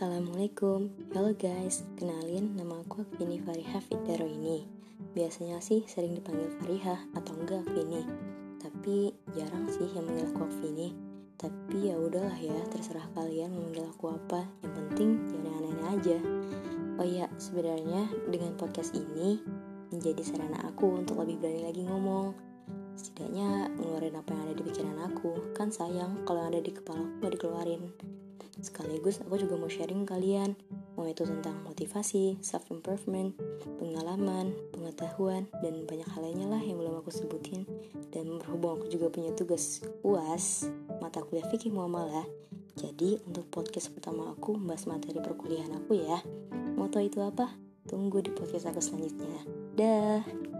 Assalamualaikum, halo guys, kenalin nama aku Vini Fariha Fitdaro ini. Biasanya sih sering dipanggil Fariha atau enggak Vini Tapi jarang sih yang manggil aku Vini Tapi ya udahlah ya, terserah kalian memanggil aku apa. Yang penting jangan aneh-aneh aja. Oh iya, sebenarnya dengan podcast ini menjadi sarana aku untuk lebih berani lagi ngomong. Setidaknya ngeluarin apa yang ada di pikiran aku. Kan sayang kalau ada di kepala aku gak dikeluarin Sekaligus aku juga mau sharing kalian, mau itu tentang motivasi, self improvement, pengalaman, pengetahuan, dan banyak hal lainnya lah yang belum aku sebutin. Dan berhubung aku juga punya tugas UAS, mata kuliah fikih muamalah. Jadi untuk podcast pertama aku membahas materi perkuliahan aku ya. Tahu itu apa? Tunggu di podcast aku selanjutnya. Dah.